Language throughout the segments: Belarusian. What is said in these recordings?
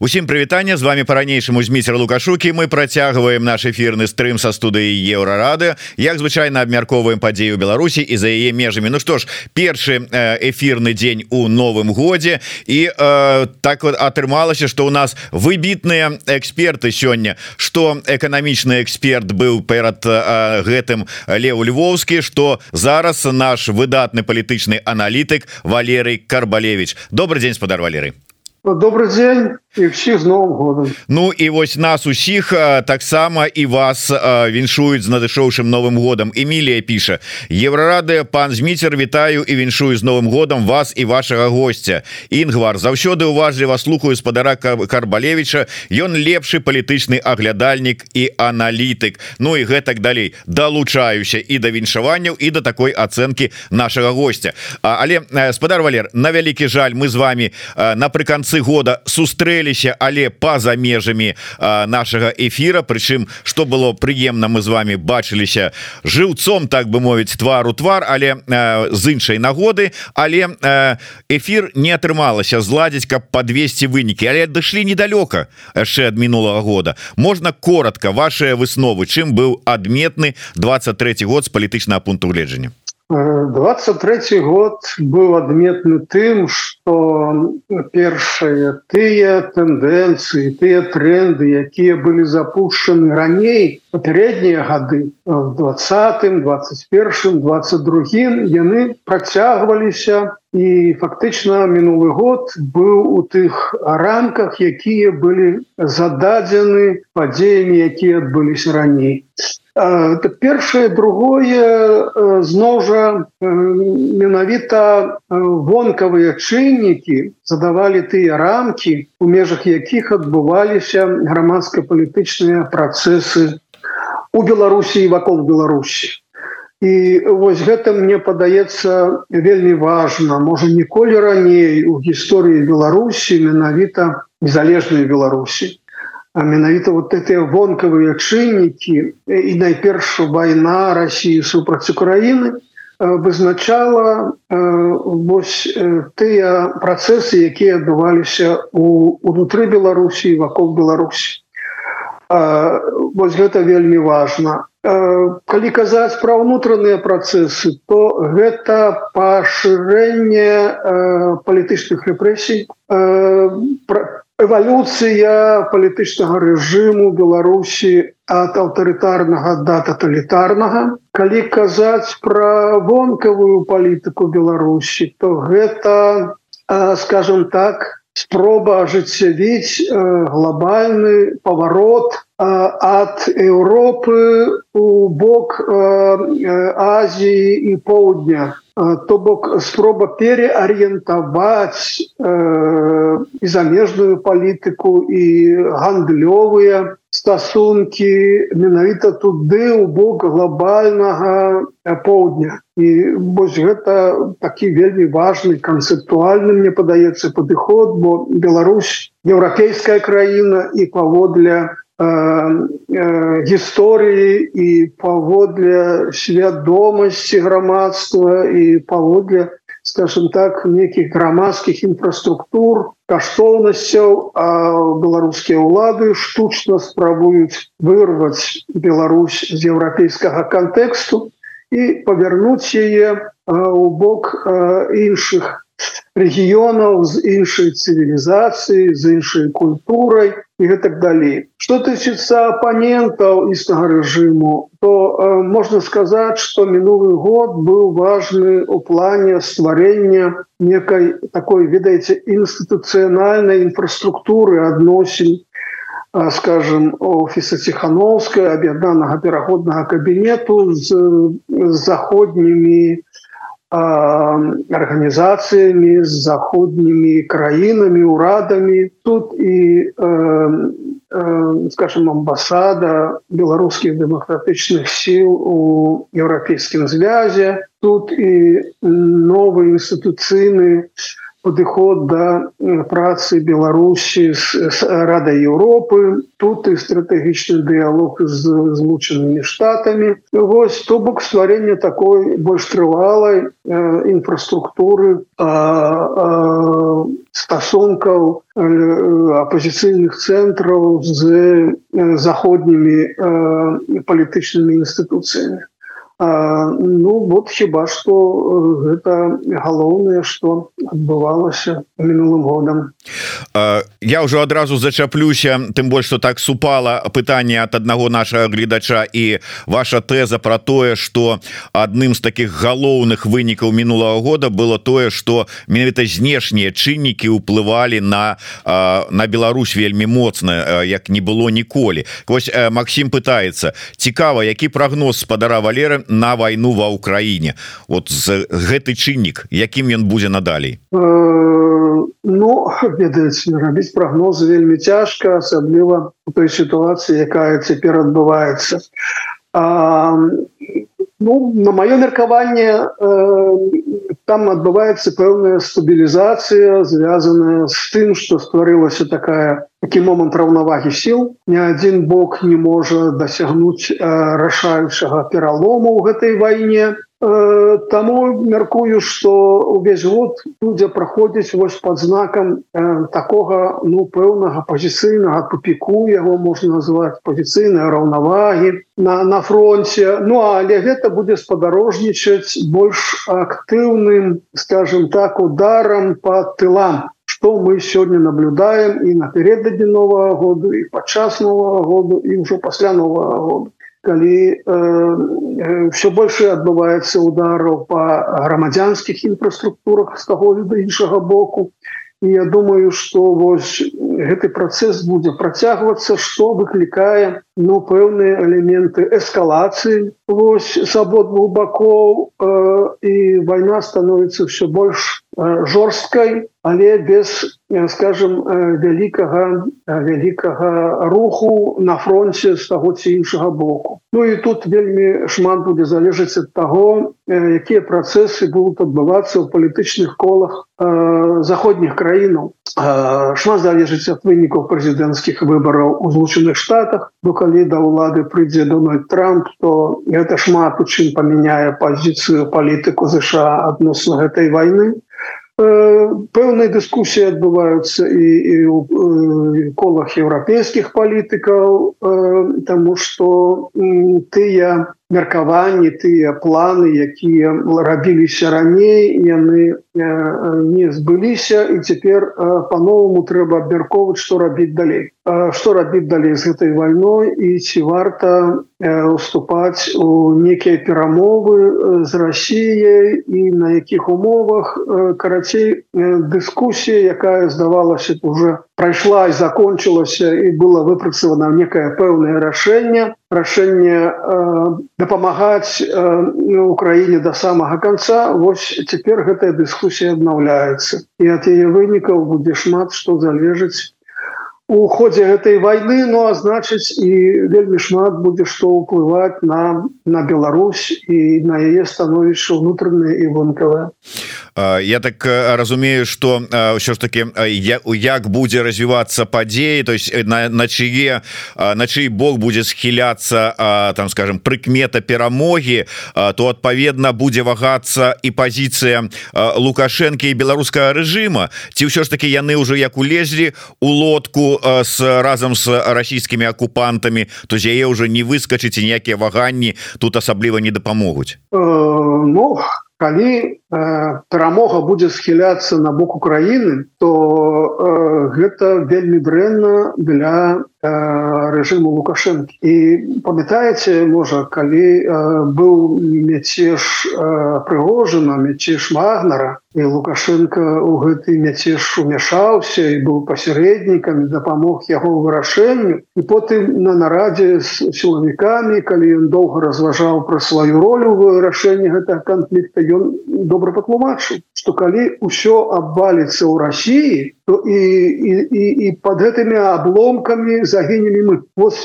Усім прывітання з вами по-ранейшаму зміцер лукашукі. Мы працягваем наш эфірны стрым са студыі еўрарады. Як звычайна абмяркоўваем падзею Беларусі і за яе межамі. Ну што ж першы эфірны дзень у новым годзе. І э, так вот атрымалася что у нас выбітныя эксперты сёння. Что эканамічны эксперт быў перад э, гэтым Леў Львовскі что зараз наш выдатны палітычны аналітык Валерый Карбалевич добрый день спадар Валерый добрый день і всіх з новым годом. Ну і вось нас усіх таксама і вас віншуюць з надышоўшым новым годам Эмілія піша Еўрарады пан зміцер вітаю і віншую з новым годам вас і вашага гостця Інгвар заўсёды уважліва слухаю спадара карбалевича ён лепшы палітычны аглядальнік і аналітык. Ну і гэтак далей. Далучаюся і да віншаванняў і да такой ацэнкі нашага гостя але спадар Валер на вялікі жаль мы з вами напрыканцы года сустрэлі сустрэліся але па-за межамі нашага эфира. Прычым что было прыемна мы з вами бачыліся жыўцом так бы мовіць твару твар але з іншай нагоды. Але эфир не атрымалася зладзіць каб подвесці вынікі. Але дышлі недалёка яшчэ ад мінулага года. Можна коротко ваши высновы чым быў адметны 23 год з палітычнага пункту гледжання 23 год быў адметны тым что першыя тыя тэндэнцыі тыя тренды якія былі запушчаны раней папярэднія гады в двадцатым 21 22 яны працягваліся і фактычна мінулы год быў у тых рамках якія былі зададзены падзеямі якія адбыліся раней першае другое зноў жа менавіта вонкавыя чыннікі задавалі тыя рамкі у межах якіх адбываліся грамадска-палітычныя працэсы у Беларусі вакол Беларусі і вось гэта мне падаецца вельмі важна можа ніколі раней у гісторыі Беларусі менавіта незалежнай Беларусі менавіта вот эти вонкавыя чыннікі і найперш вайна Росіі супраць Украіны вызначала вось тыя працэсы якія адбываліся унутры Беларусі вакол Беларусі. Вось гэта вельмі важна. Калі казаць пра ўнутраныя працэсы то гэта пашырэнне палітычных рэпрэсій эвалюцыя палітычнага рэжыму Беларусі ад аўтарытарнага да таталітарнага калі казаць пра вонкавую палітыку Беларусі то гэта скажем так спроба ажыццявіць глобальны паварот ад Еўропы у бок Азіі і поўдня то бок спроба переарыентаваць э, і замежную палітыку і гандлёвыя стасункі менавіта туды у бок глобальнага поўдня. І вось гэта такі вельмі важны канцэптуальны мне падаецца падыход бо Беларусь еўрапейская краіна і паводле гісторыі і паводле свядомасці грамадства і паводле скажем так нейкіх грамадскіх інфраструктур каштоўнасцяў беларускія ўлады штучна спрабуюць вырваць Беларусь з еўрапейскага кантэксту і павярнуць яе у бок іншых рэгіёнаў з іншай цывілізацыі з іншай культурай і гэтак далей. Что тычыцца апанентаў існага рэжыму то э, можна сказаць что мінулы год быў важны у плане стварення некай такой ведаеце інстытуцыянальнай інфраструктуры адносін скажем офіса ціхановская аб'яднанага пераходнага кабінету з, з заходнімі арганізацыямі з заходнімі краінамі урадамі тут і э, э, скажем амбасада беларускіх дэмакратычных сіл у еўрапейскім звязе тут і новы інстытуцыйны падыход да працы Беларусі з рада Еўропы тут і стратэгічны дыялог з злучанымі штатамі. Вось то бок стварэнне такой больш трывалай інфраструктуры стасункаў апозіцыйных цэнтраў з заходнімі палітычнымі інстытуцыямі ну вот хіба што гэта галоўнае што адбывалася мінулым годам. Я ўжо адразу зачаплюся тым больш што так супала пытанне ад аднаго нашага гледача і ваша тэза про тое что адным з таких галоўных вынікаў мінулого года было тое что менавіта знешнія чыннікі ўплывалі на на Беларусь вельмі моцна як не было ніколі. Вось Макссім пытается цікава які прогноз спадара валеры на войну ва Украіне вот з гэты чыннік якім ён будзе надалей? Э, Ну ведаеце рабіць прогнозы вельмі цяжка асабліва у той сітуацыі якая цяпер адбываецца Ну на маё меркаванне э, там адбываецца пэўная стабілізацыя звязаная з тым што стварылася такая такі момант раўнавагі сіл ні адзін бок не можа дасягнуць э, рашаючага пералому ў гэтай вайне Э, Таму мяркую, што увесь год будзе праходзіць вось пад знакам э, такога ну пэўнага пазіцыйнага тупіку яго можна назваць пазіцыйныя раўнавагі на, на фронте Ну але гэта будзе спадарожнічаць больш актыўным скажем так ударам по тылам что мы сёння наблюдаем і напередадзе нового году і падчас нового году і ўжо пасля нового года калі э, э, все больше адбываецца удараў по грамадзянскіх інфраструктурах з таго да іншага боку. І я думаю что вось гэты працэс будзе працягвацца что выклікае ну пэўныя элементы эскалацыі вось с абодвух бакоў э, і вайна становіцца все больш э, жорсткай але без э, скажем э, вялікага э, вялікага руху на фронте з таго ці іншага боку. Ну і тут вельмі шмат будзе залежаць ад таго якія працэсы будуць адбывацца ў палітычных колах заходніх краінаў. Шмат залежыць ад вынікаў прэзідэнцкіх выбараў у злучаных штатах. Бо калі да ўлады прыйдзе дональд трамп то гэта шмат у чым памяняе пазіцыю палітыку ЗША адносна гэтай войны пэўныя дыскусіі адбываюцца і, і у колах еўрапейскіх палітыкаў тому что тыя меркаванні тыя планы якія рабіліся раней яны не збыліся і цяпер по-новому трэба абмярковаць што рабіць далей. Што рабіць далей з гэтай вайной і ці варта уступаць у некія перамовы з Росіяй і на якіх умовах карацей дыскусія якая здавалася уже прайшла і закончылася і было выпрацавана некае пэўнае рашэнне рашэнне э, дапамагаць э, Украіне да самага конца. Вось цяпер гэтая дыскусія аднаўляецца і ад яе вынікаў будзе шмат што залежыць у ходзе гэтай войны ну а значыць і вельмі шмат будзе што ўплываць на на Беларусь і на яе становішча ўнутранае і вонкавае. Я так разумею что ўсё ж таки я як будзе развівацца падзеі то есть на, на чые на чый бок будзе схіляцца там скажем прыкмета перамогі то адпаведна будзе вагацца і пазіцыя лукашэнкі беларускага рэжыма. Ці ўсё ж таки яны ўжо як улезлі у лодку с разам с расійскімі акупантамі то з яе уже не выскачыць ніякія ваганні тут асабліва не дапамогуць э, ну калі э, перамога будзе схіляцца на бок Украіны то э, гэта вельмі дрэнна для э, рэжыму лукашэнкі і памятаеце можа калі э, быў мяцеж э, прыгожана мяцеж магнара і лукашенко у гэты мяцеж умяшаўся і быў пасярэднікамі дапамог яго вырашэнню і потым на нарадзе з сілавікамі калі ён доўга разважаў пра сваю ролю вырашэнні гэтага канфлікта ён добра патлумачыў што калі ўсё абваліцца ў Росіі то і, і, і, і под гэтымі абломкамі загінемі мы вот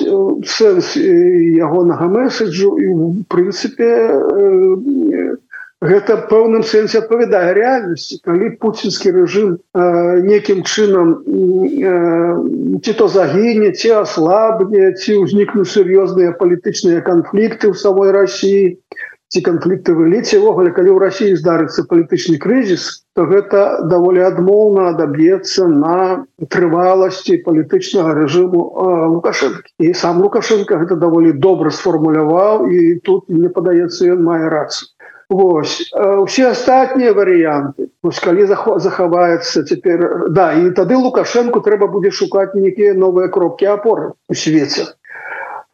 сэнс ягонага месседжу і в прынцыпе гэта пэўным сэнсе адпавядае рэальнасці калі пуцінскі рэжым э, некім чынам э, ці то загіне ці аслабне ці ўзнікнуць сур'ёзныя палітычныя канфлікты ў самой Росіі ці канфлікты выліце ввогуле калі ў Росіі здарыцца палітычны крызіс то гэта даволі адмоўна адаб'ецца на трываласці палітычнага рэжыму лукашэнкі. І сам лукашенко гэта даволі добра сфармуляваў і тут мне падаецца ён мае рацыю. Вось усе астатнія варыянты. Калі захаваецца цяпер да і тады лукашэнку трэба будзе шукаць нейкія новыя кропкі апоры у свеце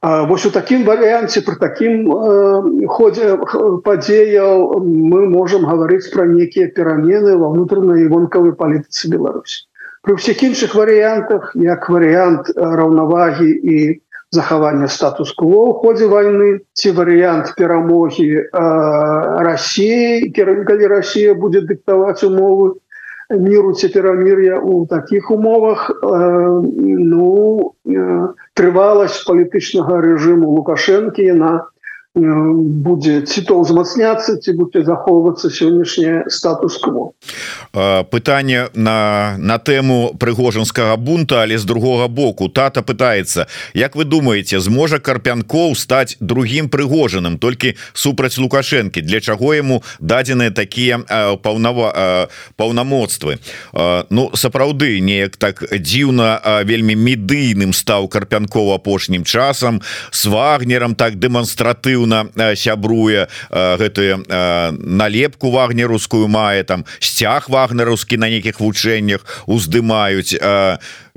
Вось у такім варыянце пры такім э, ходзе падзеяў мы можам гаварыць пра нейкія перамены ва ўнутранай вонкавай палітыцы Беларусі. Пры ўсіх іншых варыянтах як варыянт раўнавагі і захавання статус-кво ў ходзе войны ці варыянт перамогі э, Росіі калі Росія будзе дыктаваць умовы міру ці перамір'я у такіх умовах э, ну э, трываласць палітычнага рэжыму лукашэнкі на будзе ці то ўзмацняцца ці будзе захоўвацца сённяшняе статус-кво. Пытанне на на тэму прыгожанскага бунта але з другога боку. Тата пытаецца Як вы думаете зможа карпянкоў стаць другім прыгожаным толькі супраць лукашэнкі? Для чаго яму дадзеныя такія паўнава паўнамоцтвы? Ну сапраўды неяк так дзіўна вельмі медыйным стаў карпянкова апошнім часам с вагнерам так дэманстратыўна актыўна сябруе гэтую налепку вагнерускую мае там сцяг вагнерускі на нейкіх вучэннях уздымаюць.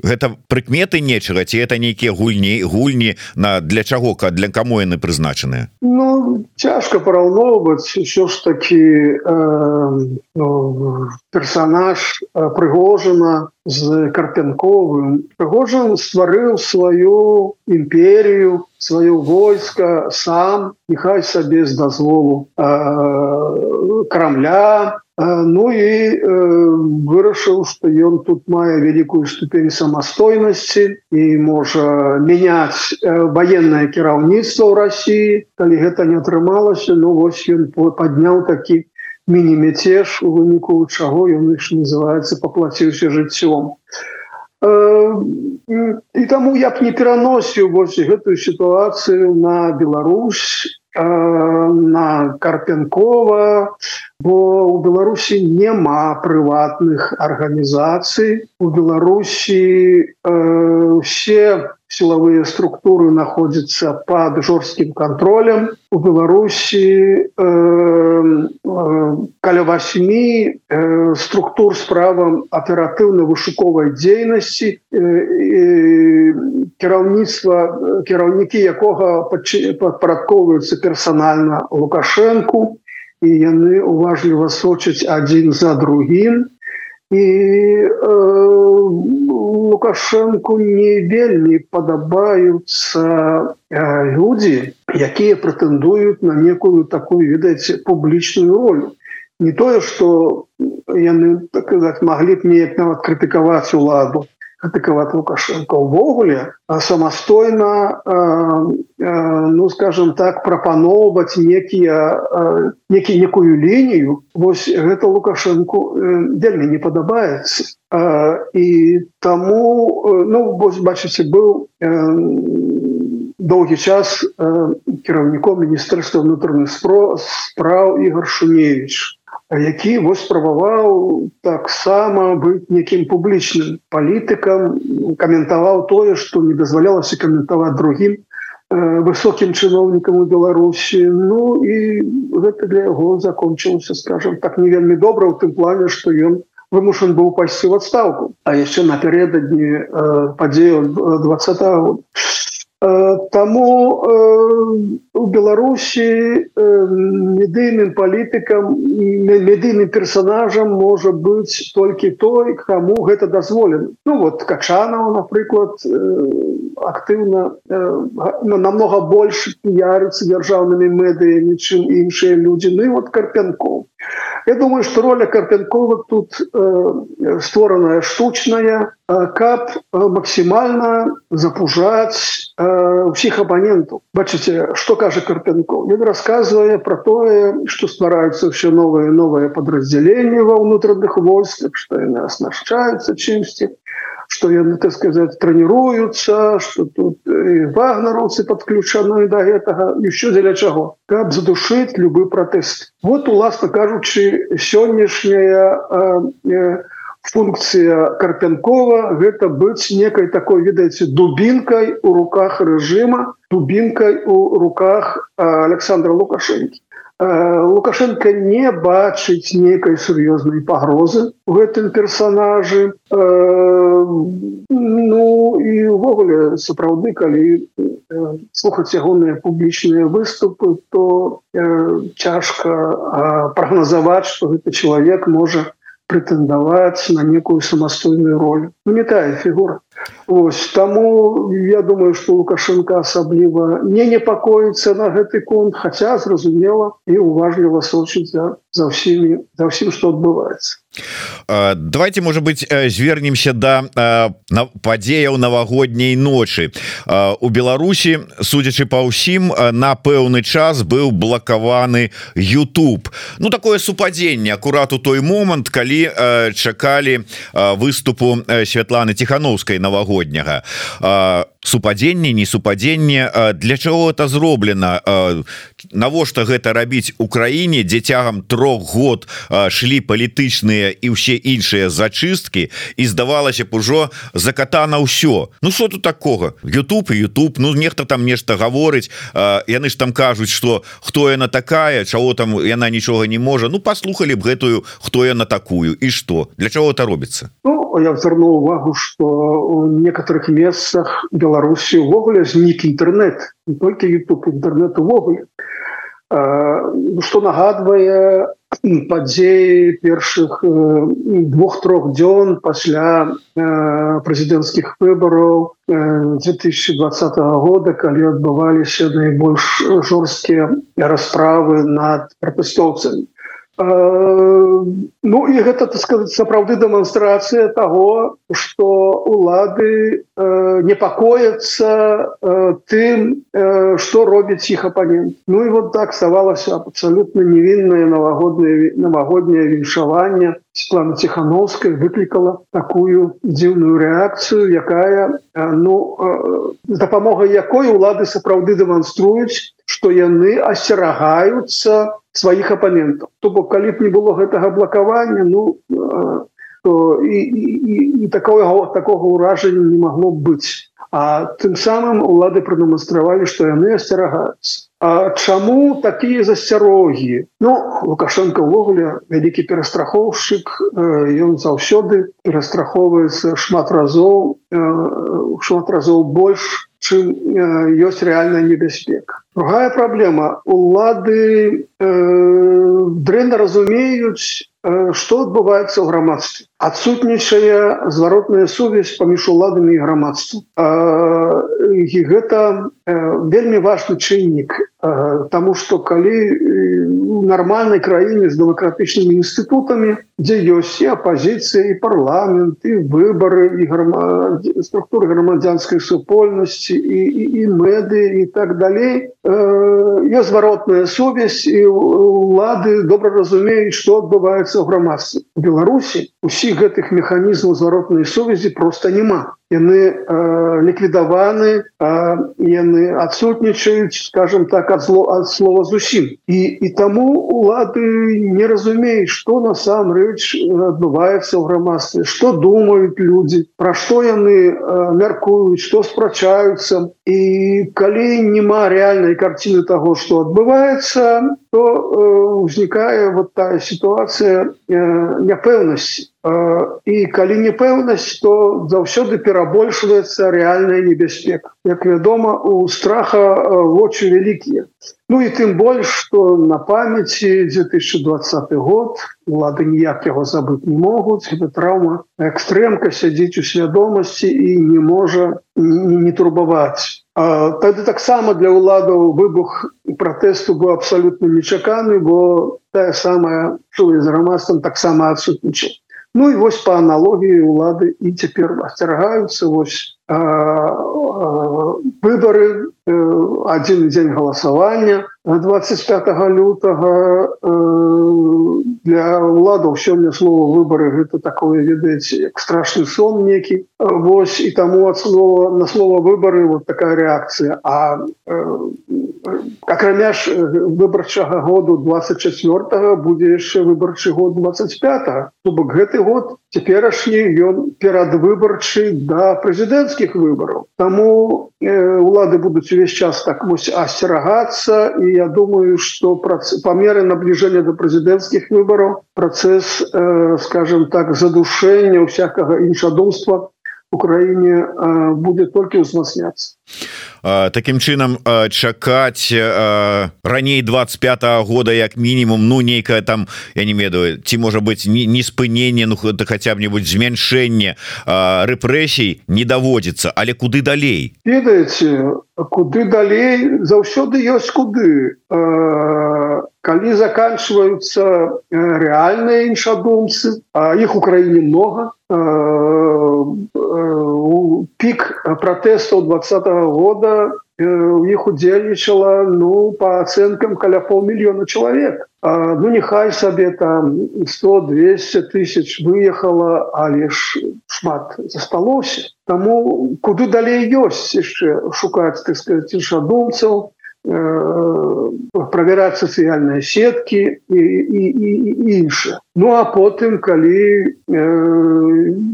Гэта прыкметы нечага ці это нейкія гульні гульні на для чаго для каму яны прызначаныя? Ну цяжка параўноўваць що ж такі э, ну, персонаж прыгожана з карпянковым. Прыгожан стварыў сваю імперію сваё войска сам нехай сабе з дазволу крамля Ну і э, вырашыў, што ён тут мае вялікую ступень самастойнасці і можа мяняць э, ваеннае кіраўніцтва ў рассіі. Калі гэта не атрымалася, ну вось ён падняў такі міні-мяцеж у выніку чаго ён іх называецца паплаціўся жыццём. Э, і таму я б не пераносіў вось гэтую сітуацыю на Беларусь на карпенкова бо у беларусі няма прыватных арганізацый у беларусі э, усе силовые структуры находятся под жорсткім контролем. У беларусі э, э, каля 8 э, структур с правом аператыўна-вышуковай дзейнасці э, э, кіраўніцтва кіраўнікі якога падпарадковваюцца персональна лукашэнку і яны уважліва сочаць адзін за другим і э, лукашэнку не вельмі падабаюцца э, людзі якія прэтэндуюць на некую такую ведаеце публічную ролю не тое что яны так сказать маглі б неяк нават крытыкаваць уладу атакаваць лукашенко увогуле самастойна ну скажем так прапаноўваць некія некі некую лінію. Вось гэта лукашенко вельмі не падабаецца. І таму ну вось бачыце быў доўгі час кіраўніком міністэрства ўнутраных спро спраў ігор шуневич які вось спрабаваў таксама быць некім публічным палітыкам каментаваў тое што не дазвалялася каментаваць другім высокім чыноўнікам у беларусі ну і гэта для яго закончылася скажем так не вельмі добра ў тым плане што ён вымушан быў пайсці в адстаўку а яшчэ напярэдадні падзею два года Таму э, у Беларусі э, медыйным палітыкам медыйным персонажам можа быць толькі той, каму гэта дазволена. Ну вот Качанаў, напрыклад, э, актыўна намного больш піярыцца дзяржаўнымі медыямі, чым іншыя людзі, ну і вот карпянкоў. Я думаю, што роля карпянкова тут э, створаная штучная, э, каб максімальна запужаць ўсіх абанентаў бачыце что кажа карпянков ён рассказывае про тое что ствараюцца все новые новые подраздзяленні ва ўнутраных войсках что яны оснашчаюцца чымсьці что яны так сказать трэніруются что тут вагнеровцы подключаны до гэтага еще дзеля чаго каб задушить любы протэст вот уласна кажучы сённяшняя функція карпянкова гэта быць некай такой ведаеце дубінкай у руках режима дубінкай у руках александра лукашенко Э, лукашенко не бачыць некай сур'ёзнай пагрозы у гэтым персонажы. Э, ну і увогуле сапраўды калі э, слухаць ягоныя публічныя выступы то цяжка прагназаваць что гэты чалавек можа прэтэндаваць на некую самастойную роль. Ну, не тая фігура Ось таму я думаю что лукашенко асабліва не непакоіцца на гэты конт хаця зразумела і уважліва сочыць за, ўсімі за ўсім што адбываецца давайте может быть звернемся до на падзеяў навагодняй ночы. У Беларусі судзячы па ўсім на пэўны час быў блакаваны YouTube. Ну такое супадзенне акурат у той момант калі чакалі выступу Святланы тихохановскай навагодняга супадзенне не супадзенне. Для чаго это зроблена? Навошта гэта рабіць Украіне? Дзецягам трох год шлі палітычныя і ўсе іншыя зачысткі і здавалася б ужо закатана ўсё. Ну что тут такого YouTube і YouTube Ну нехта там нешта гаворыць яны ж там кажуць что хто яна такая чаго там яна нічога не можа. Ну послухали б гэтую хто яна такую і что для чаго это робіцца? Ну, я звернул увагу что у некоторых месцах Беларусі увогуле знік інтэрнет не только YouTube інтэрнет увогуле. Что нагадвае падзеі першых двух-трох дзён пасля прэзідэнцкіх выбараў 2020 года калі адбываліся найбольш жорсткія расправы над пратэстоўцамі Ну і гэта так сказать сапраўды дэманстрацыя того что улады непакояцца э, тым что робіць іх апанент. Ну і вот так ставалася абсолютно невінное новогоднее новогодняе віншаванне. Светлана тихохановская выклікала такую дзіўную реакцыю якая ну з дапамогай якой улады сапраўды дэманструюць что яны асцерагаюцца сваіх апанентаў то бок калі б не было гэтага блакавання ну то і, і, і, і такого такого ўражання не магло быць а тым самым улады прадэманстравалі што яны асцерагаюцца А чаму такія засцярогі? Ну лукашенко ўвогуле вялікі перастрахоўшчык ён заўсёды перастрахоўваецца шмат разоў шмат разоў больш чым ёсць рэальная небяспека? Другая праблема. Улады э, дрэнна разумеюць что адбываецца ў грамадстве. Адсутнічае зваротная сувязь паміж уладамі і грамадству і гэта вельмі важны чыннік Таму што калі у нармальнай краіне з дэмакратычнымі інстытутамі, дзе ёсць і апазіцыя і парламент і выбары і грама... структуры грамадзянскай супольнасці і, і, і мэды і так далей, ёсць зваротная сувязь і улады добра разумеюць, што адбываецца ў грамадстве. Беларусі усіх гэтых механізмаў зваротнай сувязі проста няма яны э, ліквідаваны э, яны адсутнічаюць скажем так ад зло ад слова зусім. І і таму улады не разумеюць что насамрэч адбываецца ў грамадстве что думаюць людзі пра што яны э, мяркуюць что спрачаюцца і калі няма реальнай карціны того что адбываецца то э, узнікае вот тая сітуацыя э, няпэўнасці і калі непэўнасць то заўсёды перабольшваецца рэальная небяспека як вядома у страха вочы вялікія Ну і тым больш что на памяці 2020 год улады ніяк яго забыць не могуць это траўма экстрэмка сядзіць у свядомасці і не можа не, не турбаваць тады таксама для ўладаў выбух пратэсту быў абсалютна нечаканы бо тая самая чуе з грамадствам таксама адсутнічаць Ну і вось по аналогіі улады і цяпер асцярагаюцца вось выборы один дзень галасавання 25 лютага для ўладаў сёння слова выборы гэта такое ведаеце як страшны сон некі Вось і таму ад слова на слово выборы вот такая реакцыя а акрамя ж выбарчага году 24 будзе яшчэ выбарчы год 25 то бок гэты год цяперашні ён перадвыбарчы да прэзідэнцкіх выбораў Таму улады будуць увесь час так вось асцерагацца і я думаю что по меры набліжэння до прэзідэнцкіх выбораў працэс э, скажем так задушэння всякага іншадумства Украіне будзе толькі ўзмацняцца Такім чынам чакаць раней 25 -го года як мінімум ну нейкая там я не ведаю ці можа быть не, не спыненне ну это хаця б-нибудь змяншэнне рэпрэсій не даводзіцца. Але куды далей? Ведаеце куды далей? Заўсёды ёсць куды. Калі заканчиваются рэальныя іншадумцы іх у краіне много пік пратэстаў 20 -го года у іх удзельнічала ну по ацэнкам каля паўмільёна чалавек ну нехай сабе там 100 200 тысяч выехала але ж шмат засталося Таму куды далей ёсць яшчэ шукаць так сказать іншадумцаў правяраць сацыяльныя сеткі і, і, і, і інша Ну а потым калі э,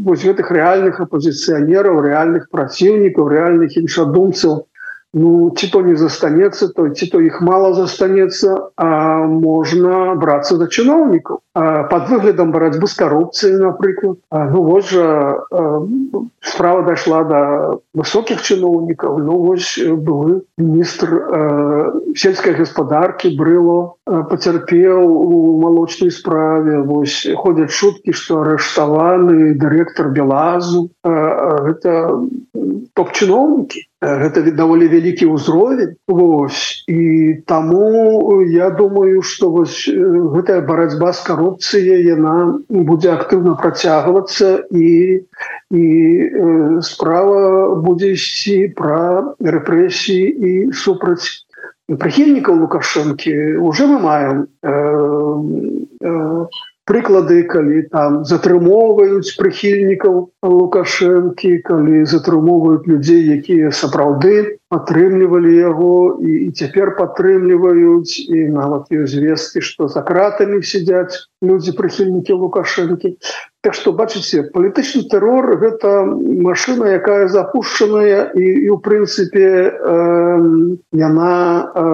вось гэтых рэальных апозіцыянераў рэальных праціўнікаў рэальных іншадумцаў ну ці то не застанецца то ці то іх мало застанецца а можна брацца за чыноўнікаў под выглядам барацьбы з карупцыяй напрыклад ну вось жа справа дайшла до высокіх чыноўнікаў ну вось былы міністр сельскай гаспадаркі брыло пацярпеў у малочнай справе. Вось ходзяць шуткі што арыштаваны дырэктар белазу. Гэта топ-чыноўнікі гэта даволі вялікі ўзровень Вось і таму я думаю что вось гэтая барацьба з карупцыяй яна будзе актыўна працягвацца і і э, справа будзе ісці пра рэпрэсіі і супраць прыхільнікаў лукашэнкі уже мы маем. Э, э, прыклады калі там затрымоўваюць прыхільнікаў лукашэнкі калі затрымоўваюць людзей якія сапраўды атрымлівалі яго і, і цяпер падтрымліваюць. І нават ёсць звесткі што за кратамі сядзяць людзі прыхільнікі лукашэнкі. Так што бачыце палітычны тэрор гэта машына якая запушчаная і, і у прынцыпе э, яна э,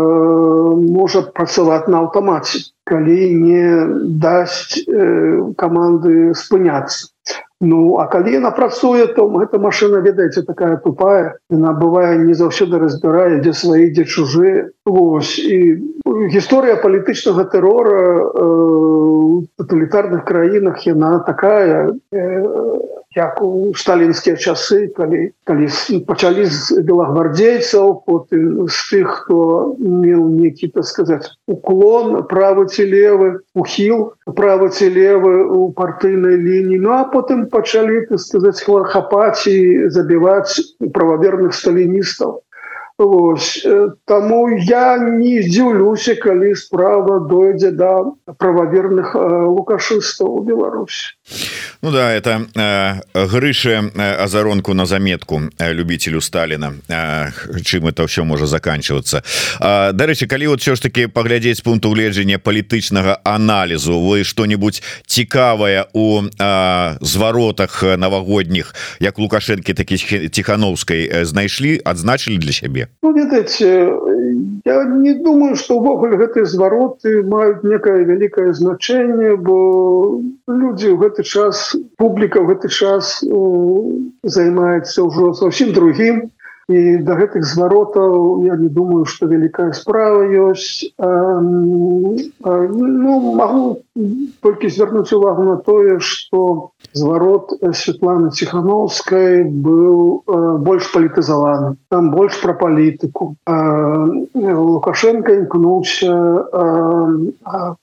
можа працаваць на аўтамаце калі не дасць э, каманды спыняцца Ну а калі яна працуе то эта машина ведаеце такая тупая. Яна бывае не заўсёды разбірае дзе свае дзе чужыя. Вось і гісторыя палітычнага тэрора э, тоталітарных краінах яна такая э, як у сталінскія часы калі калі пачалі з белагвардзейцаў потым з тых хто меў некі так сказаць уклон правы ці левы ухіл правы ці левы у партыйнай лініі. Ну а потым пачалі так сказаць хлорхапаць і забіваць прававерных сталіністаў Вось. Таму я не здзіўлюся, калі справа дойдзе да прававерных лукашыстаў у Беларусі. Ну да это э, грыше азаронку на заметку любителю Сталіна чым это ўсё можа заканчиваться Дарэчы калі вот все ж таки паглядзець пункту гледжання палітычнага аналізу вы что-нибудь цікавае у зваротах навагодніх як лукашэнкі такі тихохановскай знайшлі адзначылі для сябе Ну, ведаеце я не думаю что увогуле гэтыя звароты маюць некае вялікае значэнне бо людзі ў гэты час публіка ў гэты час займаецца ўжо зусім другім. І да гэтых зваротаў я не думаю что вялікая справа ёсць. А, а, ну могу только звярнуць увагу на тое что зварот Светланы ціхановскай был э, больш палітызаваны там больш про палітыку лукашенко імкнуўся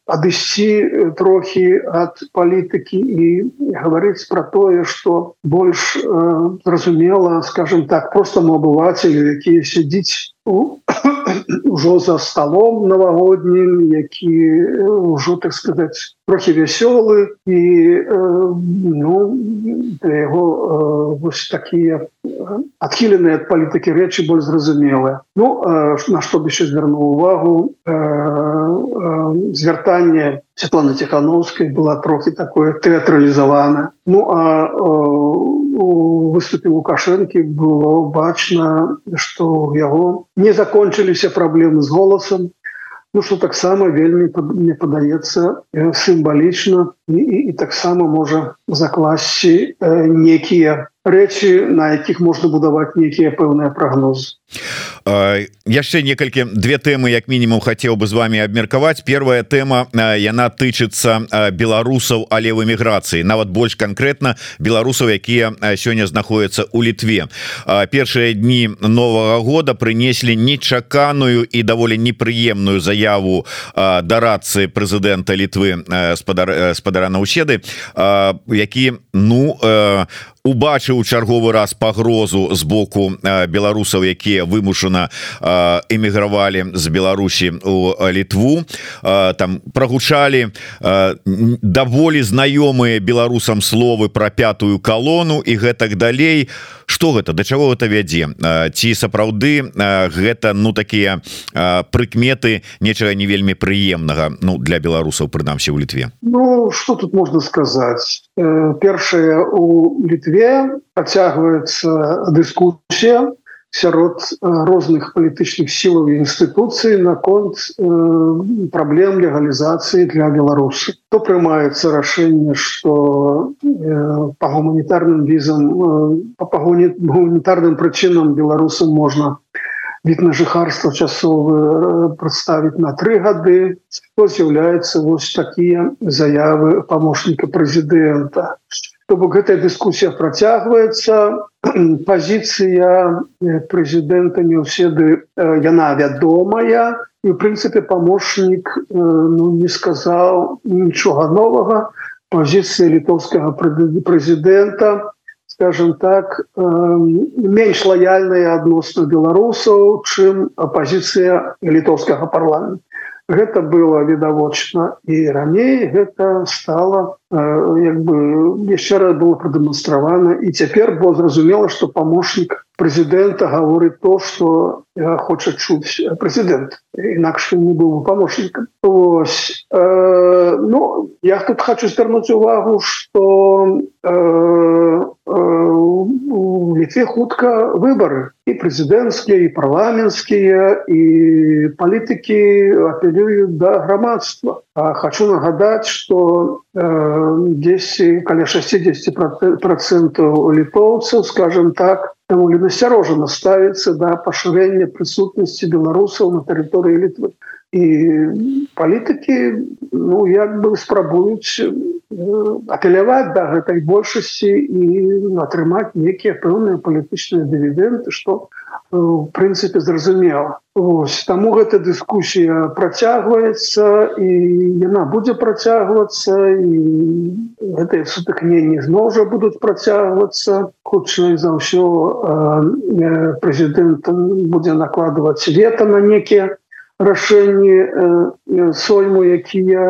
адысці трохі ад палітыкі і гаварыць про тое что больш зразумела скажем так простому обывателю якія сядзіць ужо за столом новогоднім які ўжо так сказать трохі вясёлы і ну яго вось такія адхіленыя ад палітыкі рэчы больш зразумелыя Ну на што бы еще звярнуў увагу звяртанне Светланы Тхановскай была трохі такое тэатралізавана Ну а у выступе лукашэнкі было бачна што яго не закончыліся праблемы з голасам Ну что таксама вельмі мне падаецца сімвалічна і, і, таксама можа закласці э, некія рэчы на якіх можна будаваць нейкія пэўныя прагнозы. Яшчэ некалькі две тэмы як мінімум хацеў бы з вами абмеркаваць. Первая тэма яна тычыцца беларусаў але в эміграцыі. Нават больш конкретно беларусаў якія сёння знаходяцца у літве. Першыя дні нового года прынеслі нечаканую і даволі непрыемную заяву да рацыі прэзідэнта літвы спадар спадара наўседы які ну у убачыў чарговы раз пагрозу з боку беларусаў якія вымушана эмігравалі з Беларусі у літву. Там прагучалі даволі знаёмыя беларусам словы про пятую калону і гэтак далей. Что гэта? Да чаго это вядзе? Ці сапраўды гэта ну такія прыкметы нечага не вельмі прыемнага ну для беларусаў прынамсі ў літве? Ну что тут можна сказаць? Першае у літве Літве працягваецца дыскусія сярод розных палітычных сілаў і інстытуцый наконт э, праблем легалізацыі для беларусы то прымаецца рашэнне что э, по гуманітарным візам э, по гуманітарным прычынам беларусам можна від на жыхарства часовы прадставіць на тры гады то з'яўляецца вось такія заявы памочніка прэзідэнта что То бок гэтая дыскусія працягваецца. Пазіцыя прэзідэнта неўседы яна вядомая. І в прынцыпе памочнік ну, не сказаў нічога новага. Пазіцыя літоўскага прэзідэнта скажем так менш лаяльная адносна беларусаў чым апозіцыя літоўскага парламента гэта было відавочна і раней гэта стало як бы яшчэ раз было прадэманстравана і цяпер было зразумела што памочнік прэзідэнта гаворыць то што хоча чуць прэзідэнт інакш не быў памочнікам ось э, ну я тут хочу звярнуць увагу что э, э, літве хутка выборы. І прэзідэнцкія і парламенцкія і палітыкі апелююць да грамадства А хочу нагадаць что э, 10 каля 60 процентов літоўцаў скажем так даволі насцярожана ставіцца да пашырэння прысутнасці беларусаў на тэрыторыі літвы і палітыкі ну як бы спрабуюць апеляваць да гэтай большасці і атрымаць некія пэўныя палітычныя дывідэнты што в прынцыпе зразумела Ось, таму гэта дыскусія працягваецца і яна будзе працягвацца і гэтыя сутыкненні зноў жа будуць працягвацца хутчэй за ўсё прэзідэнт будзе накладваць вета на некія рашэнні сойму якія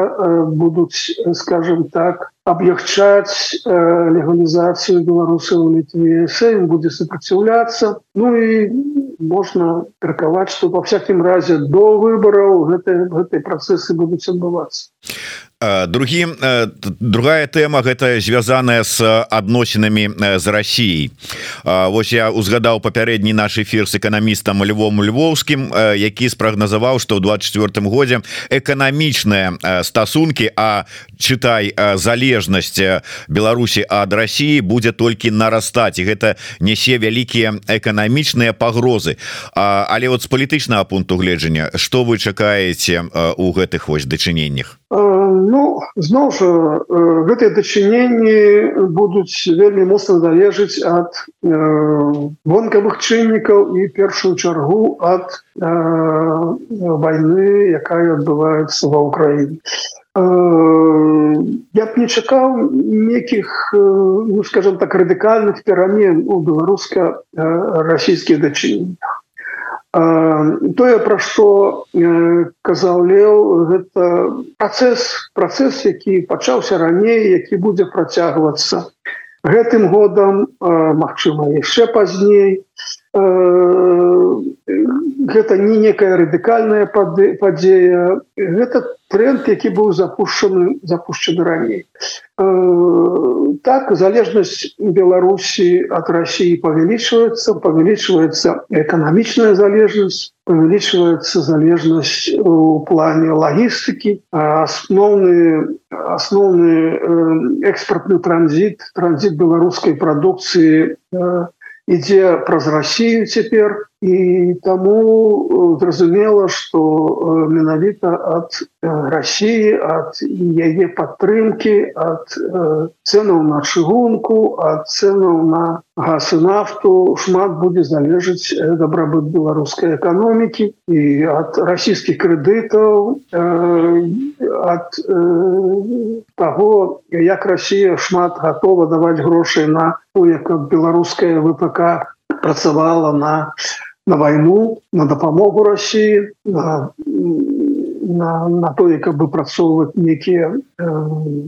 будуць скажем так облегчаць легалізацыю беларусаў літве сейм будзе супраціўляцца ну і можна тракаваць что во всякім разе до выбораў гэты гэтай працэсы будуць адбывацца другі другая тэма гэта звязаная с адносінамі з Росіяй Вось я узгадаў папярэдні наш эфир с эканамістам львом львоўскім які спрагназаваў что ў 24 годзе эканамічныя стасункі а чытай залежнасць Беларусі ад Росіі будзе толькі нарастаць. І гэта нясе вялікія эканамічныя пагрозы. Але вот з палітычнага пункту гледжання что вы чакаеце у гэтых вось дачыненнях? Ну зноў жа гэтыя дачыненні будуць вельмі моцна залежыць ад вонкавых чыннікаў і першую чаргу ад войны якая адбываецца ва ўкраіне я б не чакаў некіх ну скажем так радыкальных перамен у беларуска-расійскіх дачыненнях тое пра што казаў леў гэта працэс працэс які пачаўся раней які будзе працягвацца гэтым годам Мачыма яшчэ пазней гэта не некая радыкальная падзея гэта тренд які быў запушчаны запушчаны раней. Так залежнасць беларусі от россии павялічваецца павялічваецца эканамічная залежнасць павялічваецца залежнасць у плане лагістыкі. Асноўны асноўны экспортны транзит транзит беларускай прадукцыі ідзе праз Россию цяпер і таму зразумела что менавіта ад России ад яе падтрымки ад ценаў на чыгунку ад ценаў на газ і нафту шмат будзе залежыць дабрабыт беларускай эканомікі і ад расійскіх крэдытаў ад того як Россия шмат готова даваць грошай на то як беларуская ВПК працавала на на войну на дапамогу России на, на, на то каб бы працоўваць некія э,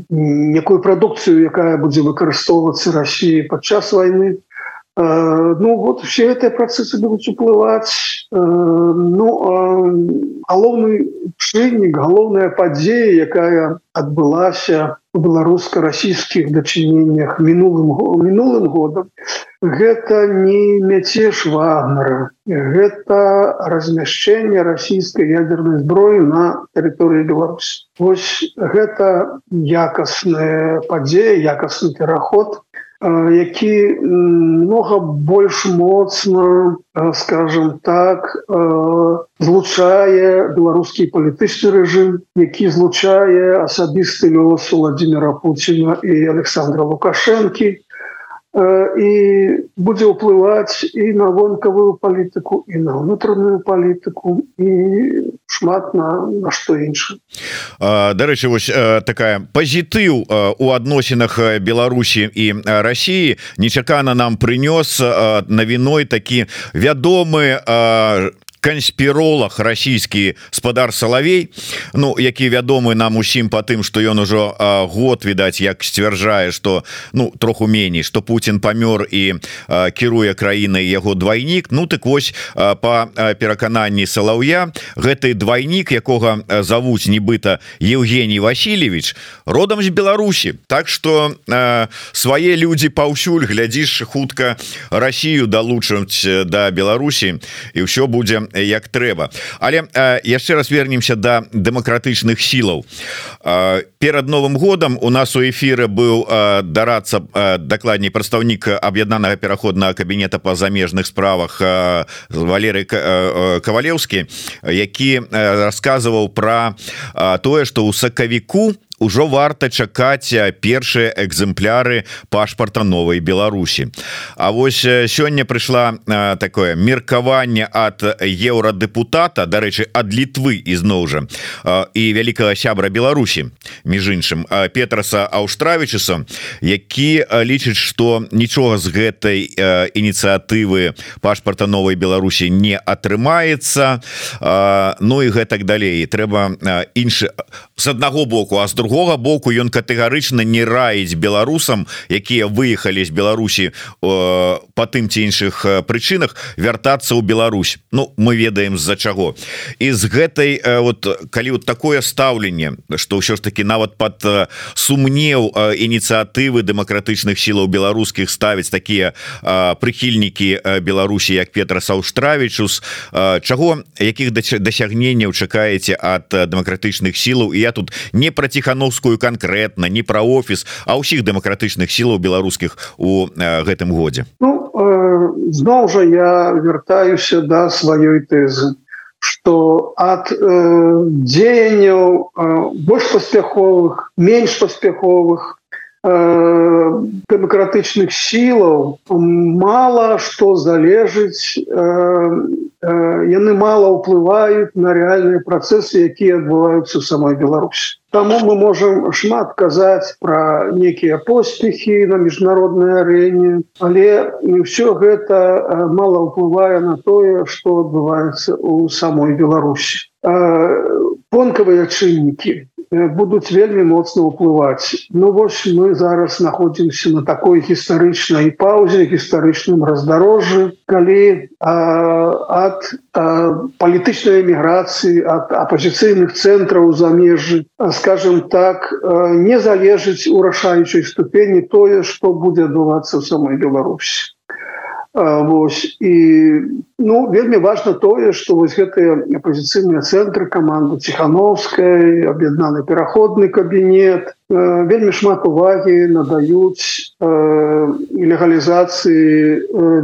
некую прадукцыю якая будзе выкарыстоўвацца России падчас войны. э, ну вот все гэтыя працэсы будуць уплываць э, ну галоўны чыннік галоўная падзея якая адбылася беларуска-расійскіх дачыненнях мінулым мінулым годам гэта не мяцеж вагнера. Гэта размяшчэнне расійскай ядерной зброі на тэрыторыі Беларусь Вось гэта якасная падзея якасны пераход які много больш моцна скажем так злучае беларускі палітычны рэжым які злучае асабісты лёс владимира путина і александра лукашэнкі і будзе ўплываць і на вонкавую палітыку і на ўнутраную палітыку і шмат на, на што інша Дарэчы вось такая пазітыў у адносінах Беларусі і Росіі нечакана нам прынёс навіной такі вядомы канспіролог расійскі спадар салавей Ну які вядомы нам усім по тым что ён ужо год відаць як сцвярджае что ну троху меней что Путін памёр і кіруе краінай яго двайнік. Ну так вось по перакананні салаўя гэты двайнік якога завуць нібыта Евгений Васильевич родам з Беларусі. Так что свае людзі паўсюль глядзіш хутка Россию далучаць до да Беларусі і ўсё будзе як трэба. Але яшчэ раз вернемся до да дэмакратычных сілаў. Перад новым годам у нас у эфиры быў дарацца дакладней прадстаўнік аб'яднанага пераходнага кабінета по замежных справах Валеры кавалеўскі які рассказываў про тое что у сакавіку у Ужо варта чакаць першыя экземпляры пашпарта новой Беларусі. А вось сёння прыйшла такое меркаванне ад еўрадэпутата дарэчы ад літвы ізноў жа і вялікага сябра Беларусі між іншым Петраса Аўстравічуса які лічыць што нічога з гэтай ініцыятывы пашпарта новой Беларусі не атрымаецца. Ну і гэтак далей. Трэба іншы з аднаго боку а з другого другога боку ён катэгарычна не раіць беларусам якія выехалі з Беларусі по тым ці іншых прычынах вяртацца ў Беларусь. Ну мы ведаем з-за чаго. І з гэтай вот калі вот такое стаўленне что ўсё ж таки нават под сумнеў ініцыятывы дэмакратычных сілаў беларускіх ставіць такія прыхільнікі Беларусі як Петра Саўстравічус чаго якіх дасягненняў чакаеце ад дэмакратычных сілаў. І я тут не праціхану ціхановскую конкретно не про офіс а ўсіх дэмакратычных сілаў беларускіх у э, гэтым годзе. Ну, э, зноў жа я вяртаюся до да сваёй тэзы что от э, дзеянняў э, больш паспяховых менш паспяховых э, дэмакратычных сілаў мало что залежыць э, э, яны мало ўплываюць на рэальныя працэсы якія адбываюцца ў самой Беларусі Таму мы можем шмат казаць про некія поспехи на міжнародной арэне але не все гэта э, мало ўплывае на тое что адбываецца у самой Беларусі понкавыя чыннікі будуць вельмі моцна ўплываць. Ну вось мы зараз находзімся на такой гістарычнай паузе гістарычным раздарожжы калі а, ад палітычнай эміграцыі ад апозіцыйных цэнтраў замежжы скажем так не залежыць у рашаючай ступені тое што будзе адбывацца ў самой Беларусі Вось і ну вельмі важно тое что вось гэтыя апозіцыйныя цэнтры каманды ціхановскай аб'яднаны пераходны кабінет вельмі шмат увагі надаюць легалізацыі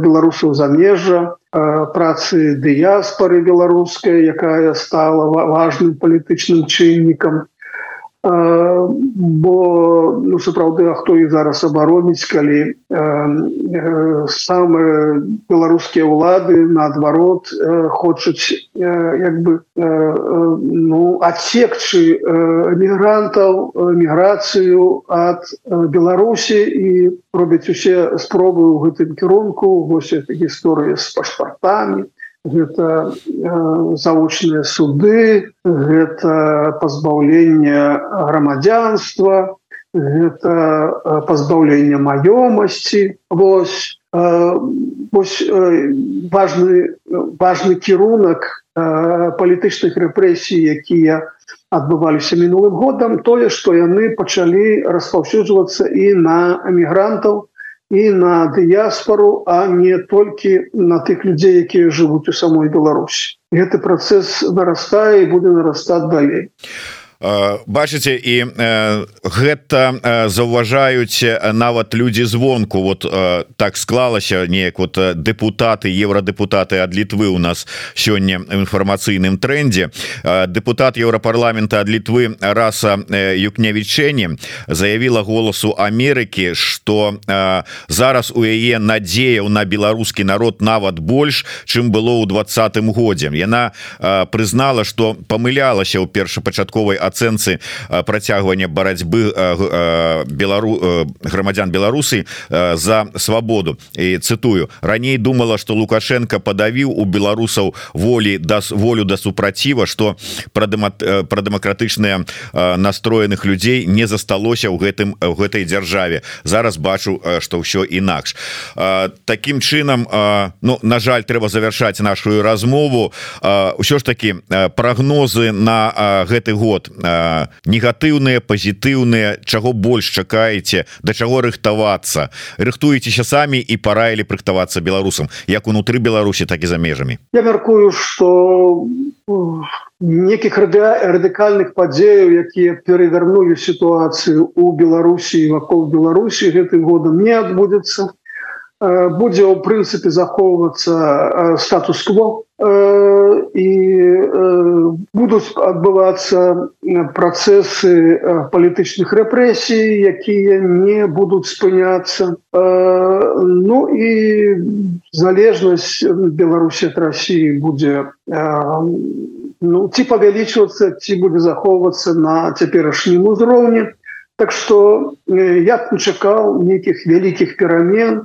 беларусаў замежжа працы дыяспары беларускай якая стала важным палітычным чыннікам бо ну сапраўды а хто і зараз абароніць калі э, э, самыя беларускія ўлады наадварот э, хочуць э, як бы э, ну адсекчы эмігрантаў міграцыю ад беларусі і робяць усе спробы ў гэтым кірунку. Вось гісторыі з пашпартамі гэта э, заочныя суды гэта пазбаўленне грамадзянства гэта э, пазбаўленне маёмасці. Вось э, вось важны важны кірунак палітычных рэпрэсій якія адбываліся мінулым годам тое што яны пачалі распаўсюджвацца і на эмігрантаў і на дыяспору а не толькі на тых людзей якія жывуць у самой Беларусі гэты працэс нарастае і будзе нарастаць далей а бачыце і гэта заўважаюць нават людзі звонку. Вот так склалася неяк вот депутаты евродэпутаты ад літвы у нас сёння інфармацыйным трендзе депутат еўрапарламента ад літвы раса юкнявічэнне заявіла голосу Амерыкі что зараз у яе надзеяў на беларускі народ нават больш чым было ў двадцатым годзе. Яна прызнала что памылялася ў першапачатковай ацэнцы працягвання барацьбы белару грамадзян Беларусы за свабоду. І цытую раней думала что лукашенко падавіў у беларусаў волі дас волю да супраціва что пра пра дэмакратычныя настроеных людзей не засталося ў гэтым в гэтай дзяржаве. Зараз бачу что ўсё інакш таким чынам Ну на жаль трэба завяршаць нашу размову. Ўсё ж таки прогнозы на гэты год негатыўныя пазітыўныя чаго больш чакаеце да чаго рыхтавацца. Рыхтуецеся самі і параілі рыхтавацца беларусам як унутры Беларусі так і за межамі. Я мяркую что некіх радыкальных падзеяў якія перавярнулі сітуацыю у Беларусі вакол Беларусі гэтым годам не адбудзецца. Будзе ў прынцыпе захоўвацца статус-кво і будуць адбывацца працэсы палітычных рэпрэсій якія не будуць спыняцца Ну і залежнасць беларусі ад Росіі будзе ну ці павялічвацца ці будзе захоўвацца на цяперашнім узроўні Так што я не чакаў нейкіх вялікіх перамен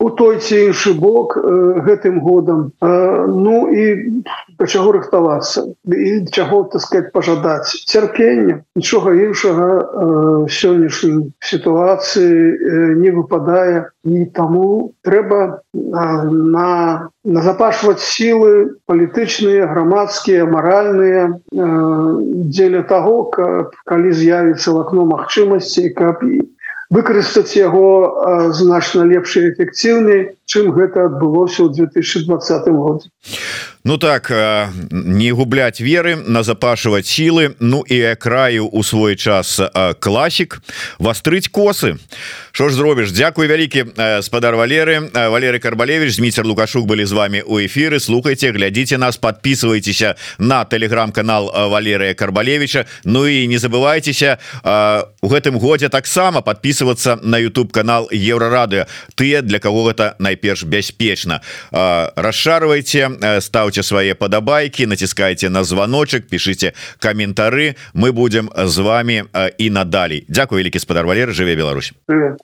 у той ці іншы бок э, гэтым годам. Э, ну і да чаго рыхтавацца і чаго сказать пожадаць цярпення. Нічога іншага э, сённяшняй сітуацыі э, не выпадае. І таму трэба э, на назапашваць сілы палітычныя грамадскія маральныя э, дзеля таго каб калі з'явіцца в акно магчымасці каб выкарыстаць яго значна лепш і эфектыўней чым гэта адбылося ў 2020 годзе Ну так не гублять веры назапашивать силы Ну и краю у свой час класік вострыть косы. Що ж зробіш Дякую вялікі спадар Валеры. Валеры карбалевич Зміцер лукашук были з вами у эфиры слухайте глядите нас подписывайтеся на телеграм-канал Валерыя карбалевича. Ну и не забывайтеся у гэтым годзе таксама подписываться на YouTube канал еврорады тыя для кого гэта найперш бяспечна расшарвайте ставьте свае падабайки націскайте на звоночек пишите каментары мы будем з вами і надалей. Дякую вялікі спадар Валер жыве Беларусь